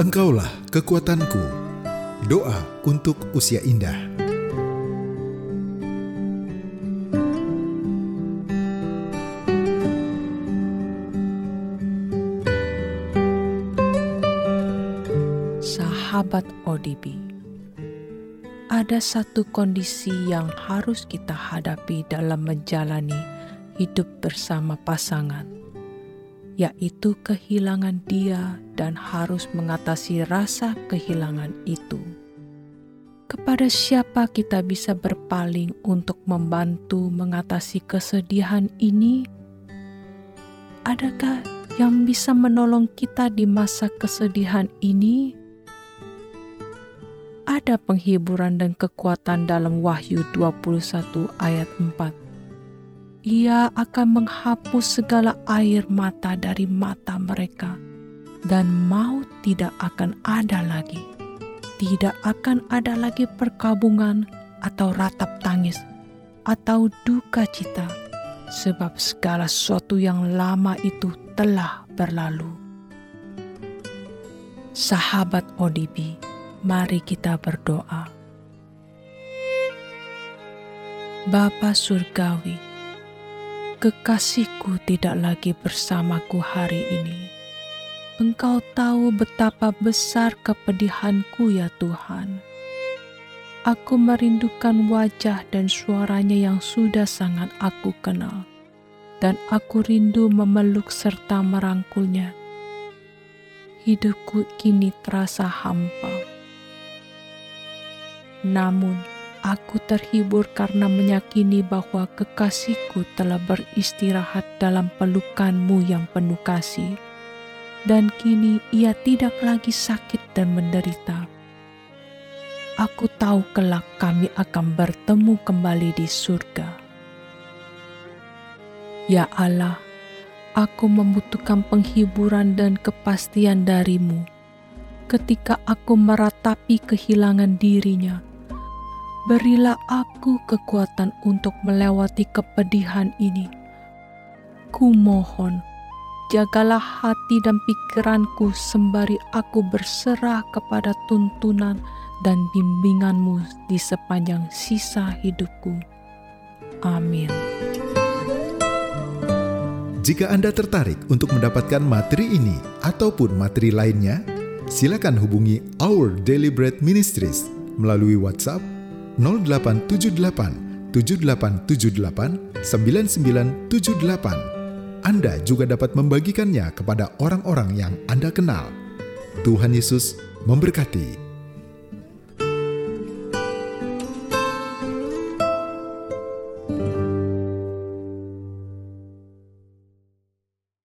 Engkaulah kekuatanku. Doa untuk usia indah. Sahabat ODB, ada satu kondisi yang harus kita hadapi dalam menjalani hidup bersama pasangan, yaitu kehilangan dia dan harus mengatasi rasa kehilangan itu. Kepada siapa kita bisa berpaling untuk membantu mengatasi kesedihan ini? Adakah yang bisa menolong kita di masa kesedihan ini? Ada penghiburan dan kekuatan dalam Wahyu 21 ayat 4. Ia akan menghapus segala air mata dari mata mereka dan maut tidak akan ada lagi. Tidak akan ada lagi perkabungan atau ratap tangis atau duka cita, sebab segala sesuatu yang lama itu telah berlalu. Sahabat ODB, mari kita berdoa. Bapa Surgawi, kekasihku tidak lagi bersamaku hari ini Engkau tahu betapa besar kepedihanku ya Tuhan. Aku merindukan wajah dan suaranya yang sudah sangat aku kenal. Dan aku rindu memeluk serta merangkulnya. Hidupku kini terasa hampa. Namun, aku terhibur karena meyakini bahwa kekasihku telah beristirahat dalam pelukanmu yang penuh kasih dan kini ia tidak lagi sakit dan menderita. Aku tahu kelak kami akan bertemu kembali di surga. Ya Allah, aku membutuhkan penghiburan dan kepastian darimu ketika aku meratapi kehilangan dirinya. Berilah aku kekuatan untuk melewati kepedihan ini. Kumohon, jagalah hati dan pikiranku sembari aku berserah kepada tuntunan dan bimbinganmu di sepanjang sisa hidupku. Amin. Jika Anda tertarik untuk mendapatkan materi ini ataupun materi lainnya, silakan hubungi Our Daily Bread Ministries melalui WhatsApp 0878 7878 9978 anda juga dapat membagikannya kepada orang-orang yang Anda kenal. Tuhan Yesus memberkati.